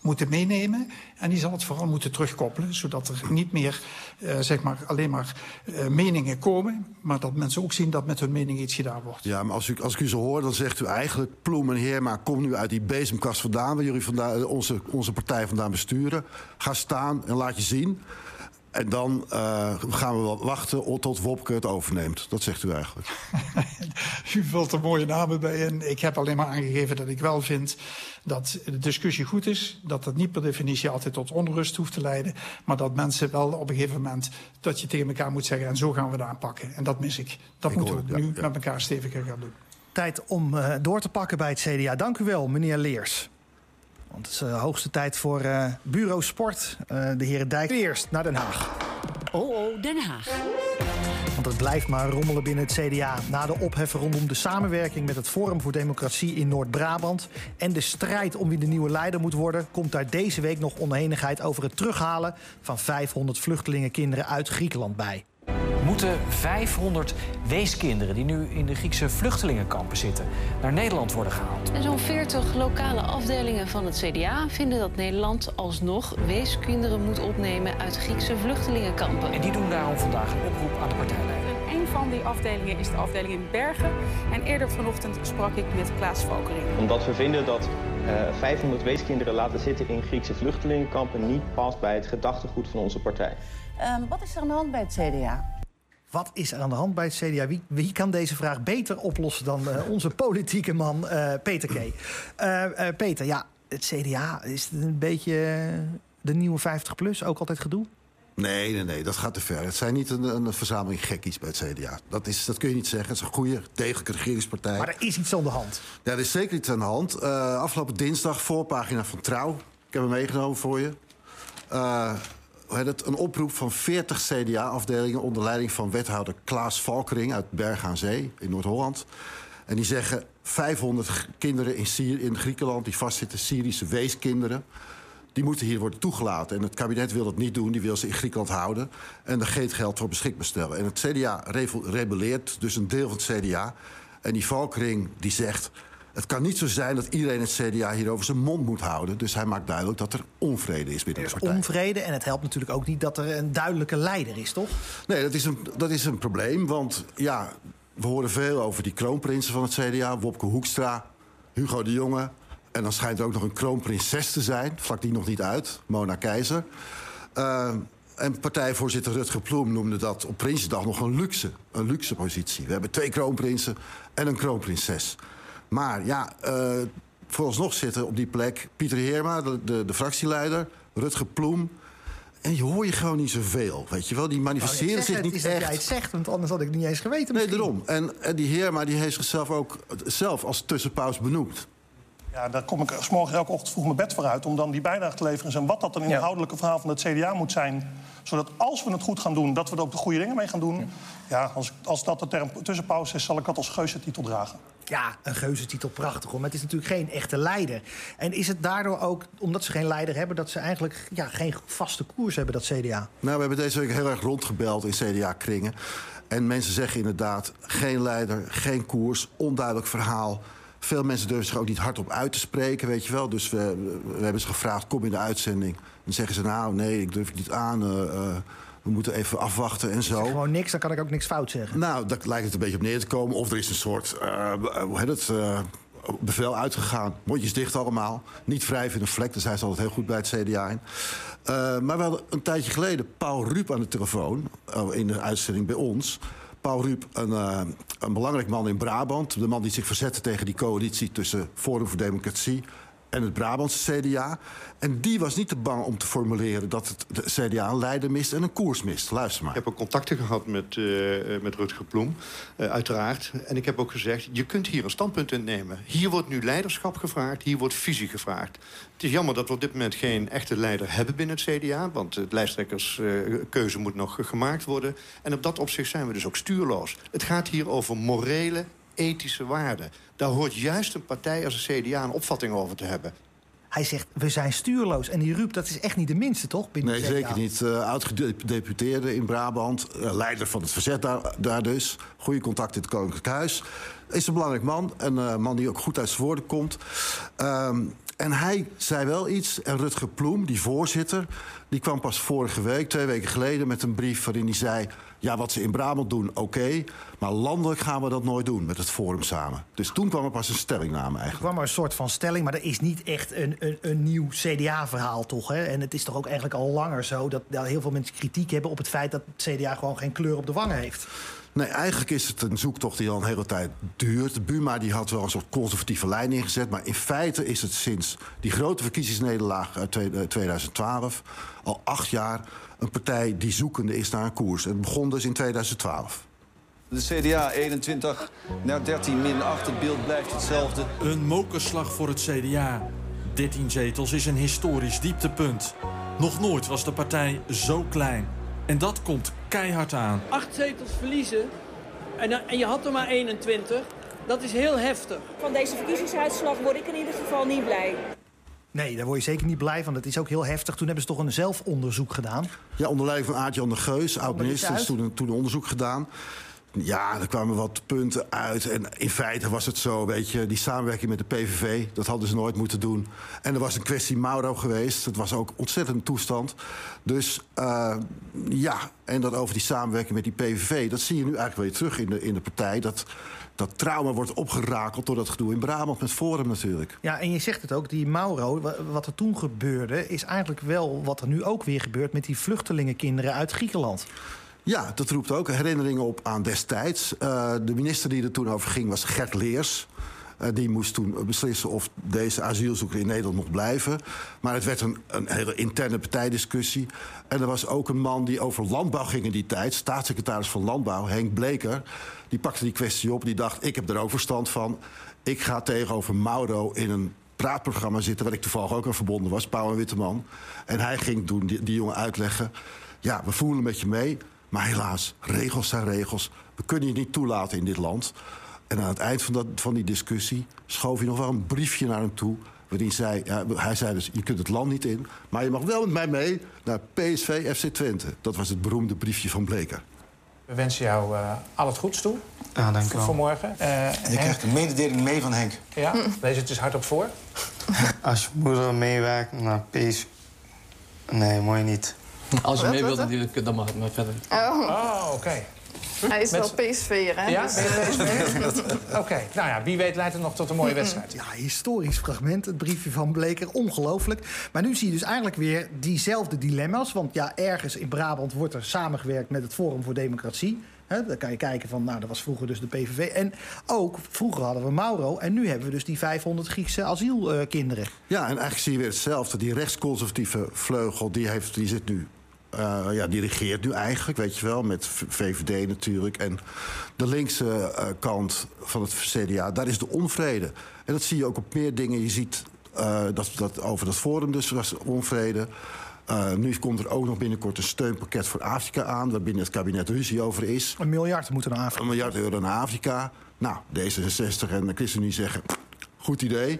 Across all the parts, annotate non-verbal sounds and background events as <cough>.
moeten meenemen. En die zal het vooral moeten terugkoppelen, zodat er niet meer uh, zeg maar, alleen maar uh, meningen komen, maar dat mensen ook zien dat met hun mening iets gedaan wordt. Ja, maar als, u, als ik u zo hoor, dan zegt u eigenlijk, Ploem en Heerma, kom nu uit die bezemkast vandaan, waar jullie vandaan, onze, onze partij vandaan besturen. Ga staan en laat je zien. En dan uh, gaan we wel wachten tot Wopke het overneemt. Dat zegt u eigenlijk. <laughs> u vult er mooie namen bij in. Ik heb alleen maar aangegeven dat ik wel vind dat de discussie goed is. Dat dat niet per definitie altijd tot onrust hoeft te leiden. Maar dat mensen wel op een gegeven moment dat je tegen elkaar moet zeggen... en zo gaan we het aanpakken. En dat mis ik. Dat ik moeten we ja, nu ja. met elkaar steviger gaan doen. Tijd om uh, door te pakken bij het CDA. Dank u wel, meneer Leers. Want het is de uh, hoogste tijd voor uh, Bureau Sport. Uh, de heren Dijk eerst naar Den Haag. Oh, oh, Den Haag. Want het blijft maar rommelen binnen het CDA. Na de ophef rondom de samenwerking met het Forum voor Democratie in Noord-Brabant... en de strijd om wie de nieuwe leider moet worden... komt daar deze week nog oneenigheid over het terughalen... van 500 vluchtelingenkinderen uit Griekenland bij moeten 500 weeskinderen die nu in de Griekse vluchtelingenkampen zitten naar Nederland worden gehaald. En zo'n 40 lokale afdelingen van het CDA vinden dat Nederland alsnog weeskinderen moet opnemen uit Griekse vluchtelingenkampen. En die doen daarom vandaag een oproep aan de partijleider. Een van die afdelingen is de afdeling in Bergen. En eerder vanochtend sprak ik met Klaas Valkering. Omdat we vinden dat uh, 500 weeskinderen laten zitten in Griekse vluchtelingenkampen niet past bij het gedachtegoed van onze partij. Um, wat is er aan de hand bij het CDA? Wat is er aan de hand bij het CDA? Wie, wie kan deze vraag beter oplossen dan uh, onze <laughs> politieke man uh, Peter K. Uh, Peter, ja, het CDA, is het een beetje de nieuwe 50-plus? Ook altijd gedoe? Nee, nee, nee, dat gaat te ver. Het zijn niet een, een verzameling gekkies bij het CDA. Dat, is, dat kun je niet zeggen. Het is een goede, degelijke regeringspartij. Maar er is iets aan de hand. Ja, er is zeker iets aan de hand. afgelopen dinsdag, voorpagina van Trouw. Ik heb hem meegenomen voor je het, een oproep van 40 CDA-afdelingen... onder leiding van wethouder Klaas Valkering uit Berg aan Zee in Noord-Holland. En die zeggen 500 kinderen in, in Griekenland die vastzitten, Syrische weeskinderen... die moeten hier worden toegelaten. En het kabinet wil dat niet doen, die wil ze in Griekenland houden... en er geen geld voor beschikbaar stellen. En het CDA rebelleert, dus een deel van het CDA... En die Valkering die zegt... Het kan niet zo zijn dat iedereen het CDA hierover zijn mond moet houden. Dus hij maakt duidelijk dat er onvrede is binnen de partij. onvrede en het helpt natuurlijk ook niet dat er een duidelijke leider is, toch? Nee, dat is een, dat is een probleem. Want ja, we horen veel over die kroonprinsen van het CDA. Wopke Hoekstra, Hugo de Jonge. En dan schijnt er ook nog een kroonprinses te zijn. Vlak die nog niet uit, Mona Keizer. Uh, en partijvoorzitter Rutger Ploem noemde dat op Prinsjesdag nog een luxe, een luxe positie. We hebben twee kroonprinsen en een kroonprinses. Maar ja, uh, vooralsnog zitten op die plek Pieter Heerma, de, de, de fractieleider, Rutger Ploem. En je hoor je gewoon niet zoveel, weet je wel. Die manifesteren nou, zich niet is echt. Dat jij het zegt, want anders had ik niet eens geweten Nee, misschien. daarom. En, en die Heerma die heeft zichzelf ook zelf als tussenpaus benoemd. Ja, daar kom ik morgen elke ochtend vroeg mijn bed voor uit... om dan die bijdrage te leveren. En wat dat dan inhoudelijke verhaal van het CDA moet zijn... zodat als we het goed gaan doen, dat we er ook de goede dingen mee gaan doen. Ja, ja als, als dat de term tussenpauze is, zal ik dat als geuzetitel dragen. Ja, een geuzetitel, prachtig. Maar het is natuurlijk geen echte leider. En is het daardoor ook, omdat ze geen leider hebben... dat ze eigenlijk ja, geen vaste koers hebben, dat CDA? Nou, we hebben deze week heel erg rondgebeld in CDA-kringen. En mensen zeggen inderdaad, geen leider, geen koers, onduidelijk verhaal... Veel mensen durven zich ook niet hardop uit te spreken, weet je wel. Dus we, we hebben ze gevraagd, kom in de uitzending. Dan zeggen ze, nou, nee, ik durf het niet aan. Uh, uh, we moeten even afwachten en zo. Gewoon niks, dan kan ik ook niks fout zeggen. Nou, daar lijkt het een beetje op neer te komen. Of er is een soort, uh, hoe heet het, bevel uitgegaan. Mondjes dicht allemaal. Niet wrijven in een vlek, daar zijn ze altijd heel goed bij het CDA in. maar we hadden een tijdje geleden Paul Ruep aan de telefoon... in de uitzending bij ons... Paul Ruep, een, uh, een belangrijk man in Brabant. De man die zich verzette tegen die coalitie tussen Forum voor Democratie en het Brabantse CDA. En die was niet te bang om te formuleren dat het CDA een leider mist en een koers mist. Luister maar. Ik heb ook contacten gehad met, uh, met Rutger Ploem, uh, uiteraard. En ik heb ook gezegd, je kunt hier een standpunt innemen. Hier wordt nu leiderschap gevraagd, hier wordt visie gevraagd. Het is jammer dat we op dit moment geen echte leider hebben binnen het CDA... want de lijsttrekkerskeuze moet nog gemaakt worden. En op dat opzicht zijn we dus ook stuurloos. Het gaat hier over morele ethische waarden. Daar hoort juist een partij als de CDA een opvatting over te hebben. Hij zegt, we zijn stuurloos. En die Ruup, dat is echt niet de minste, toch? Binnen nee, zeker niet. Uh, Oud-gedeputeerde in Brabant. Uh, leider van het verzet daar, daar dus. Goede contact in het Koninklijk Huis. Is een belangrijk man. Een uh, man die ook goed uit zijn woorden komt. Um, En hij zei wel iets. En Rutger Ploem, die voorzitter, die kwam pas vorige week, twee weken geleden, met een brief waarin hij zei: Ja, wat ze in Brabant doen, oké. maar landelijk gaan we dat nooit doen met het Forum samen. Dus toen kwam er pas een stellingname eigenlijk. Er kwam er een soort van stelling, maar er is niet echt een, een, een nieuw CDA-verhaal, toch? Hè? En het is toch ook eigenlijk al langer zo dat, dat heel veel mensen kritiek hebben op het feit dat het CDA gewoon geen kleur op de wangen heeft. Nee, eigenlijk is het een zoektocht die al een hele tijd duurt. Buma die had wel een soort conservatieve lijn ingezet. Maar in feite is het sinds die grote verkiezingsnederlaag uit 2012... al acht jaar een partij die zoekende is naar een koers. Het begon dus in 2012. De CDA 21 naar 13 min 8. Het beeld blijft hetzelfde. Een mokerslag voor het CDA. 13 zetels is een historisch dieptepunt. Nog nooit was de partij zo klein. En dat komt keihard aan. Acht zetels verliezen en, en je had er maar 21. Dat is heel heftig. Van deze verkiezingsuitslag word ik in ieder geval niet blij. Nee, daar word je zeker niet blij van. Dat is ook heel heftig. Toen hebben ze toch een zelfonderzoek gedaan? Ja, onder leiding van Aart-Jan de Geus, oud-minister, is toen, toen een onderzoek gedaan. Ja, er kwamen wat punten uit. En in feite was het zo, weet je, die samenwerking met de PVV... dat hadden ze nooit moeten doen. En er was een kwestie Mauro geweest. Het was ook ontzettend toestand. Dus uh, ja, en dat over die samenwerking met die PVV... dat zie je nu eigenlijk weer terug in de, in de partij. Dat, dat trauma wordt opgerakeld door dat gedoe in Brabant met Forum natuurlijk. Ja, en je zegt het ook, die Mauro, wat er toen gebeurde... is eigenlijk wel wat er nu ook weer gebeurt met die vluchtelingenkinderen uit Griekenland. Ja, dat roept ook herinneringen op aan destijds. Uh, de minister die er toen over ging was Gert Leers. Uh, die moest toen beslissen of deze asielzoeker in Nederland mocht blijven. Maar het werd een, een, hele interne partijdiscussie. En er was ook een man die over landbouw ging in die tijd. Staatssecretaris van Landbouw, Henk Bleker. Die pakte die kwestie op. Die dacht, ik heb er ook verstand van. Ik ga tegenover Mauro in een praatprogramma zitten... waar ik toevallig ook aan verbonden was, Pauw en Witteman. En hij ging toen die, die jongen uitleggen... ja, we voelen met je mee... Maar helaas, regels zijn regels. We kunnen je niet toelaten in dit land. En aan het eind van, dat, van die discussie schoof hij nog wel een briefje naar hem toe. Waarin zei, ja, hij zei dus, je kunt het land niet in... maar je mag wel met mij mee naar PSV FC Twente. Dat was het beroemde briefje van Bleker. We wensen jou uh, al het goeds toe. Ja, dank u wel. Voor morgen. Uh, en je Henk... krijgt een mededeling mee van Henk. Ja, lees het dus hardop voor. <laughs> Als je moeder meewerkt naar PSV... Nee, mooi niet. <laughs> Als je mee wilt natuurlijk, dan mag het maar verder. Oh, oh oké. Okay. Hij is wel PSV'er, hè? Ja, dus, Oké, nou ja, wie weet leidt het nog tot een mooie wedstrijd. Ja, historisch fragment, het briefje van Bleker, ongelooflijk. Maar nu zie je dus eigenlijk weer diezelfde dilemma's. Want ja, ergens in Brabant wordt er samengewerkt met het Forum voor Democratie. He, dan kan je kijken van, nou, dat was vroeger dus de PVV. En ook, vroeger hadden we Mauro. En nu hebben we dus die 500 Griekse asielkinderen. ja, en eigenlijk zie je weer hetzelfde. Die rechtsconservatieve vleugel, die, heeft, die zit nu uh, ja, die regeert nu eigenlijk, weet je wel, met VVD natuurlijk. En de linkse uh, kant van het CDA, daar is de onvrede. En dat zie je ook op meer dingen. Je ziet uh, dat, dat over dat forum dus was onvrede. nu komt er ook nog binnenkort een steunpakket voor Afrika aan... waar binnen het kabinet ruzie over is. Een miljard moet naar Afrika. Een miljard euro naar Afrika. Nou, D66 en de ChristenUnie zeggen, goed idee.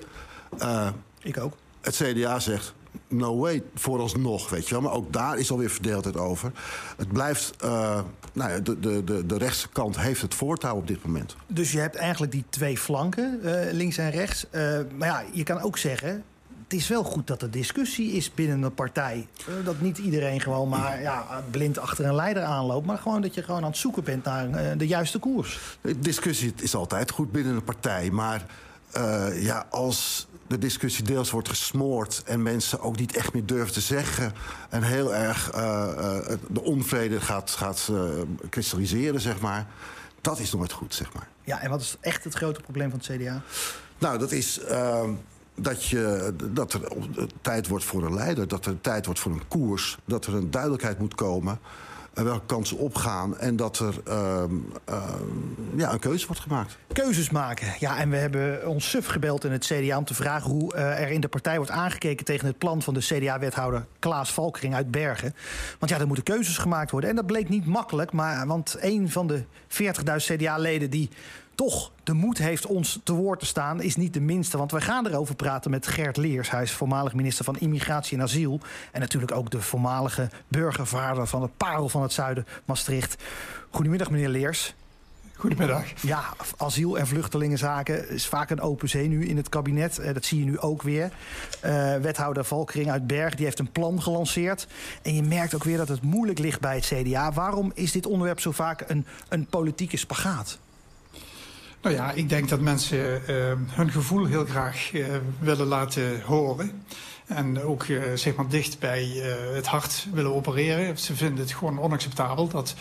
Ik ook. Het CDA zegt, no way, vooralsnog, weet je wel. Maar ook daar is alweer verdeeldheid over. Het blijft, uh, nou ja, de, de, de, de rechtse kant heeft het voortouw op dit moment. Dus je hebt eigenlijk die twee flanken, uh, links en rechts. Uh, maar ja, je kan ook zeggen... Het is wel goed dat er discussie is binnen een partij. dat niet iedereen gewoon maar ja, blind achter een leider aanloopt. Maar gewoon dat je gewoon aan het zoeken bent naar de juiste koers. Discussie is altijd goed binnen een partij. Maar ja, als de discussie deels wordt gesmoord... en mensen ook niet echt meer durven te zeggen... en heel erg uh, uh, de onvrede gaat, gaat uh, kristalliseren, zeg maar... dat is nooit goed, zeg maar. Ja, en wat is echt het grote probleem van het CDA? Nou, dat is ehm, dat, je, dat er tijd wordt voor een leider... dat er tijd wordt voor een koers... dat er een duidelijkheid moet komen welke kansen opgaan. En dat er uh, uh, ja, een keuze wordt gemaakt. Keuzes maken. Ja, en we hebben ons suf gebeld in het CDA om te vragen hoe uh, er in de partij wordt aangekeken tegen het plan van de CDA-wethouder Klaas Valkering uit Bergen. Want ja, er moeten keuzes gemaakt worden. En dat bleek niet makkelijk, maar want een van de 40.000 CDA-leden die toch de moed heeft ons te woord te staan, is niet de minste. Want wij gaan erover praten met Gert Leers. Hij is voormalig minister van Immigratie en Asiel. En natuurlijk ook de voormalige burgervader van de parel van het zuiden, Maastricht. Goedemiddag, meneer Leers. Goedemiddag. Ja, asiel- en vluchtelingenzaken is vaak een open zee nu in het kabinet. Eh, dat zie je nu ook weer. Uh, wethouder Valkering uit Berg die heeft een plan gelanceerd. En je merkt ook weer dat het moeilijk ligt bij het CDA. Waarom is dit onderwerp zo vaak een, een politieke spagaat? Nou ja, ik denk dat mensen uh, hun gevoel heel graag uh, willen laten horen. En ook uh, zeg maar dicht bij het hart willen opereren. Ze vinden het gewoon onacceptabel dat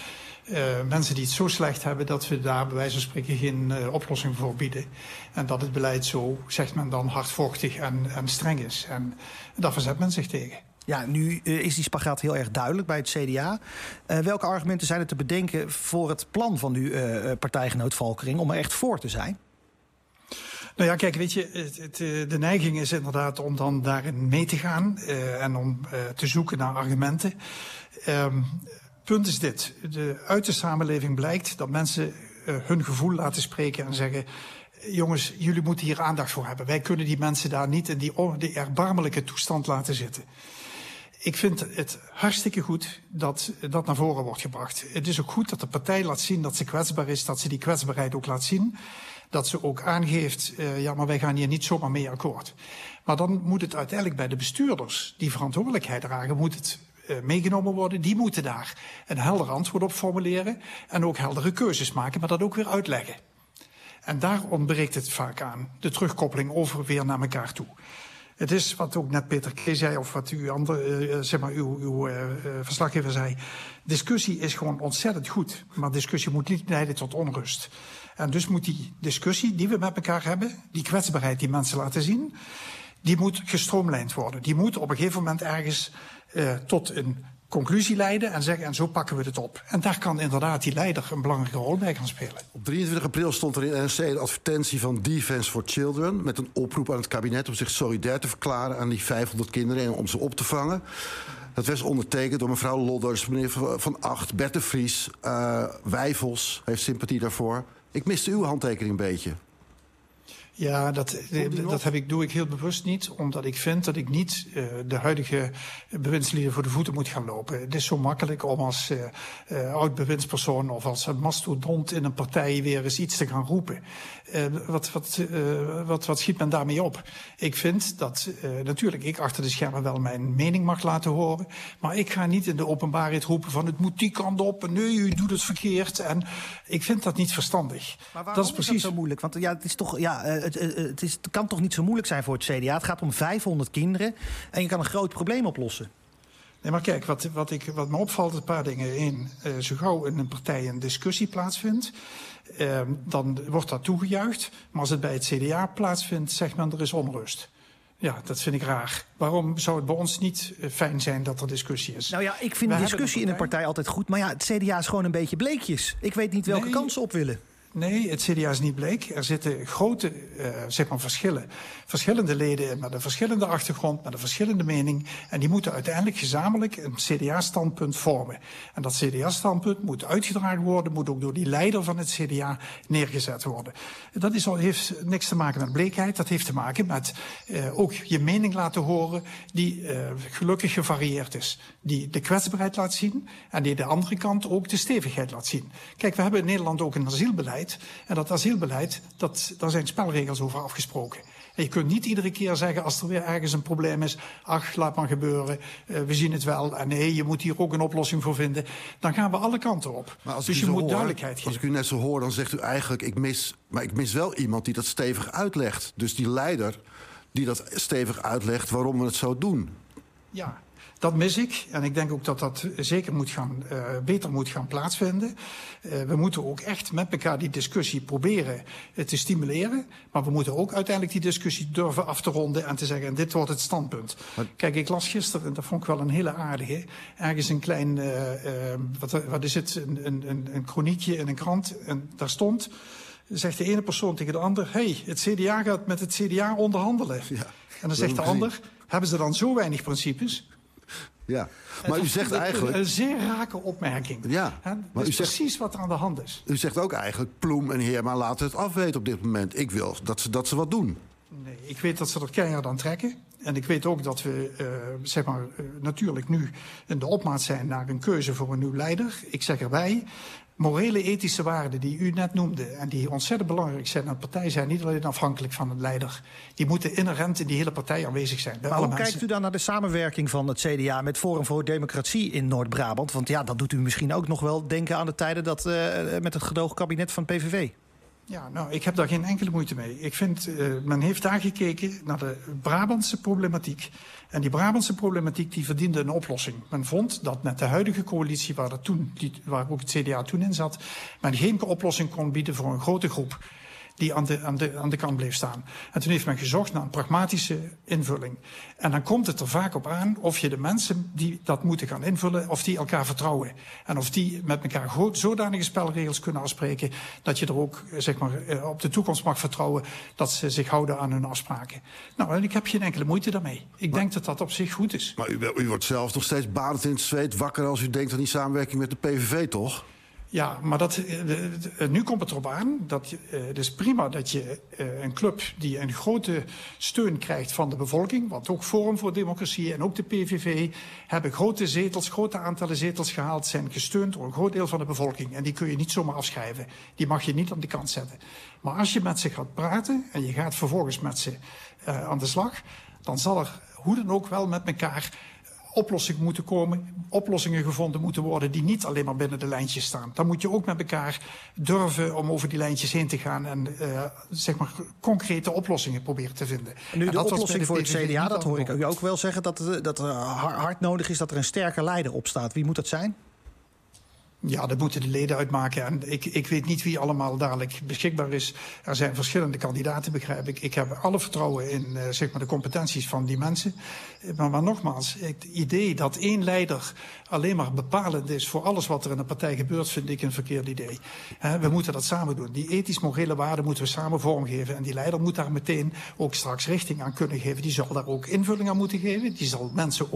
mensen die het zo slecht hebben... dat we daar bij wijze van spreken geen oplossing voor bieden. En dat het beleid zo, zegt men dan, hardvochtig en, en streng is. En daar verzet men zich tegen. Ja, nu uh, is die spagaat heel erg duidelijk bij het CDA. Uh, welke argumenten zijn er te bedenken voor het plan van uw uh, partijgenoot Valkering om er echt voor te zijn? Nou ja, kijk, weet je, het, de neiging is inderdaad om dan daarin mee te gaan en om te zoeken naar argumenten. Um, punt is dit: de, uit de samenleving blijkt dat mensen hun gevoel laten spreken en zeggen jongens, jullie moeten hier aandacht voor hebben. Wij kunnen die mensen daar niet in die, die erbarmelijke toestand laten zitten. Ik vind het hartstikke goed dat dat naar voren wordt gebracht. Het is ook goed dat de partij laat zien dat ze kwetsbaar is, dat ze die kwetsbaarheid ook laat zien. Dat ze ook aangeeft, uh, ja, maar wij gaan hier niet zomaar mee akkoord. Maar dan moet het uiteindelijk bij de bestuurders die verantwoordelijkheid dragen, moet het uh, meegenomen worden. Die moeten daar een helder antwoord op formuleren en ook heldere keuzes maken, maar dat ook weer uitleggen. En daar ontbreekt het vaak aan, de terugkoppeling over weer naar elkaar toe. Het is wat ook net Peter K. zei, of wat u andere, uh, zeg maar uw, uw uh, verslaggever zei. Discussie is gewoon ontzettend goed. Maar discussie moet niet leiden tot onrust. En dus moet die discussie die we met elkaar hebben, die kwetsbaarheid die mensen laten zien, die moet gestroomlijnd worden. Die moet op een gegeven moment ergens uh, tot een conclusie leiden en zeggen en zo pakken we het op. En daar kan inderdaad die leider een belangrijke rol bij gaan spelen. Op 23 april stond er in NRC een advertentie van Defense for Children... met een oproep aan het kabinet om zich solidair te verklaren... aan die 500 kinderen en om ze op te vangen. Dat werd ondertekend door mevrouw Lodders, meneer Van Acht, Bert de Vries... Uh, Wijfels heeft sympathie daarvoor. Ik miste uw handtekening een beetje. Ja, dat, dat heb ik, doe ik heel bewust niet, omdat ik vind dat ik niet uh, de huidige bewindslieden voor de voeten moet gaan lopen. Het is zo makkelijk om als uh, uh, oud-bewindspersoon of als een mastodont in een partij weer eens iets te gaan roepen. wat, wat, wat, wat schiet men daarmee op? Ik vind dat natuurlijk ik achter de schermen wel mijn mening mag laten horen, maar ik ga niet in de openbaarheid roepen van het moet die kant op en nee, u doet het verkeerd. En ik vind dat niet verstandig. Maar waarom dat is, precies... is dat zo moeilijk? Want ja, het is toch, ja, het, het, is, het kan toch niet zo moeilijk zijn voor het CDA? Het gaat om 500 kinderen en je kan een groot probleem oplossen. Nee, maar kijk, wat, wat, ik, wat me opvalt, een paar dingen. Eén, uh, zo gauw in een partij een discussie plaatsvindt, uh, dan wordt dat toegejuicht. Maar als het bij het CDA plaatsvindt, zegt men er is onrust. Ja, dat vind ik raar. Waarom zou het bij ons niet fijn zijn dat er discussie is? Nou ja, ik vind de discussie een in een partij altijd goed. Maar ja, het CDA is gewoon een beetje bleekjes. Ik weet niet welke nee. kansen op willen. Nee, het CDA is niet bleek. Er zitten grote uh, zeg maar verschillen. Verschillende leden met een verschillende achtergrond, met een verschillende mening. En die moeten uiteindelijk gezamenlijk een CDA-standpunt vormen. En dat CDA-standpunt moet uitgedragen worden, moet ook door die leider van het CDA neergezet worden. Dat is al, heeft niks te maken met bleekheid. Dat heeft te maken met uh, ook je mening laten horen, die uh, gelukkig gevarieerd is. Die de kwetsbaarheid laat zien en die de andere kant ook de stevigheid laat zien. Kijk, we hebben in Nederland ook een asielbeleid. En dat asielbeleid, dat, daar zijn spelregels over afgesproken. En je kunt niet iedere keer zeggen als er weer ergens een probleem is... ach, laat maar gebeuren, uh, we zien het wel. En nee, je moet hier ook een oplossing voor vinden. Dan gaan we alle kanten op. Maar als dus je moet hoor, duidelijkheid geven. Als ik u net zo hoor, dan zegt u eigenlijk... Ik mis, maar ik mis wel iemand die dat stevig uitlegt. Dus die leider die dat stevig uitlegt waarom we het zo doen. Ja, dat mis ik. En ik denk ook dat dat zeker moet gaan, uh, beter moet gaan plaatsvinden. Uh, we moeten ook echt met elkaar die discussie proberen uh, te stimuleren. Maar we moeten ook uiteindelijk die discussie durven af te ronden en te zeggen, en dit wordt het standpunt. Kijk, ik las gisteren, en dat vond ik wel een hele aardige, ergens een klein, wat, wat, is het, een, een, een chroniekje in een krant. En daar stond, zegt de ene persoon tegen de ander, hey, het CDA gaat met het CDA onderhandelen. Ja, en dan zegt de ander, hebben ze dan zo weinig principes? Ja, maar u zegt eigenlijk... Een zeer rake opmerking. Ja, maar dat is u zegt, precies wat er aan de hand is. U zegt ook eigenlijk, Ploem en Heerma laten het afweten op dit moment. Ik wil dat ze, dat ze wat doen. Nee, ik weet dat ze er keihard aan trekken. En ik weet ook dat we, uh, zeg maar, uh, natuurlijk nu in de opmaat zijn naar een keuze voor een nieuw leider. Ik zeg erbij, morele, ethische waarden die u net noemde... en die ontzettend belangrijk zijn aan de partij... zijn niet alleen afhankelijk van een leider. Die moeten inherent in die hele partij aanwezig zijn. Maar hoe mensen. kijkt u dan naar de samenwerking van het CDA met Forum voor Democratie in Noord-Brabant? Want ja, dat doet u misschien ook nog wel denken aan de tijden dat, eh, met het gedoogkabinet van PVV. Ja, nou, ik heb daar geen enkele moeite mee. Ik vind, eh, men heeft daar gekeken naar de Brabantse problematiek. En die Brabantse problematiek die verdiende een oplossing. Men vond dat met de huidige coalitie, waar, er toen, die, waar ook het CDA toen in zat... men geen oplossing kon bieden voor een grote groep die aan de, aan, de, aan de kant bleef staan. En toen heeft men gezocht naar een pragmatische invulling. En dan komt het er vaak op aan of je de mensen die dat moeten gaan invullen... of die elkaar vertrouwen. En of die met elkaar zodanige spelregels kunnen afspreken... dat je er ook eh, zeg maar, eh, op de toekomst mag vertrouwen... dat ze zich houden aan hun afspraken. Nou, en ik heb geen enkele moeite daarmee. Ik denk dat dat op zich goed is. Maar u, u wordt zelf nog steeds badend in het zweet wakker als u denkt aan die samenwerking met de PVV, toch? Ja, maar dat, eh, de- nu komt het erop aan dat eh, het is prima dat je eh, een club die een grote steun krijgt van de bevolking, want ook Forum voor Democratie en ook de PVV hebben grote zetels, grote aantallen zetels gehaald, zijn gesteund door een groot deel van de bevolking. En die kun je niet zomaar afschrijven. Die mag je niet aan de kant zetten. Maar als je met ze gaat praten en je gaat vervolgens met ze eh, aan de slag, dan zal er hoe dan ook wel met elkaar oplossingen moeten komen, oplossingen gevonden moeten worden die niet alleen maar binnen de lijntjes staan. Dan moet je ook met elkaar durven om over die lijntjes heen te gaan en eh, zeg maar concrete oplossingen proberen te vinden. Nu, En de oplossing de voor het CDA, dat hoor ik ook wel zeggen... dat, het, dat er har- hard nodig is dat er een sterke leider op staat. Wie moet dat zijn? Ja, dat moeten de leden uitmaken. En ik, ik weet niet wie allemaal dadelijk beschikbaar is. Er zijn verschillende kandidaten, begrijp ik. Ik heb alle vertrouwen in eh, zeg maar de competenties van die mensen. Eh, Maar, nogmaals, het idee dat één leider alleen maar bepalend is voor alles wat er in een partij gebeurt, vind ik een verkeerd idee. We moeten dat samen doen. Die ethisch-morele waarden moeten we samen vormgeven. En die leider moet daar meteen ook straks richting aan kunnen geven. Die zal daar ook invulling aan moeten geven. Die zal mensen ook